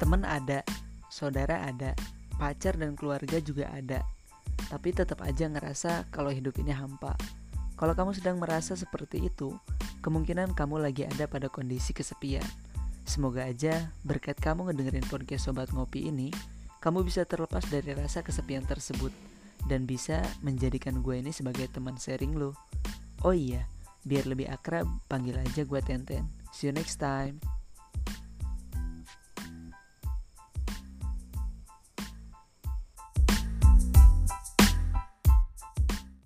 teman ada, saudara ada, pacar dan keluarga juga ada. Tapi tetap aja ngerasa kalau hidup ini hampa. Kalau kamu sedang merasa seperti itu, kemungkinan kamu lagi ada pada kondisi kesepian. Semoga aja berkat kamu ngedengerin podcast Sobat Ngopi ini, kamu bisa terlepas dari rasa kesepian tersebut dan bisa menjadikan gue ini sebagai teman sharing lo. Oh iya, biar lebih akrab, panggil aja gue Tenten. See you next time.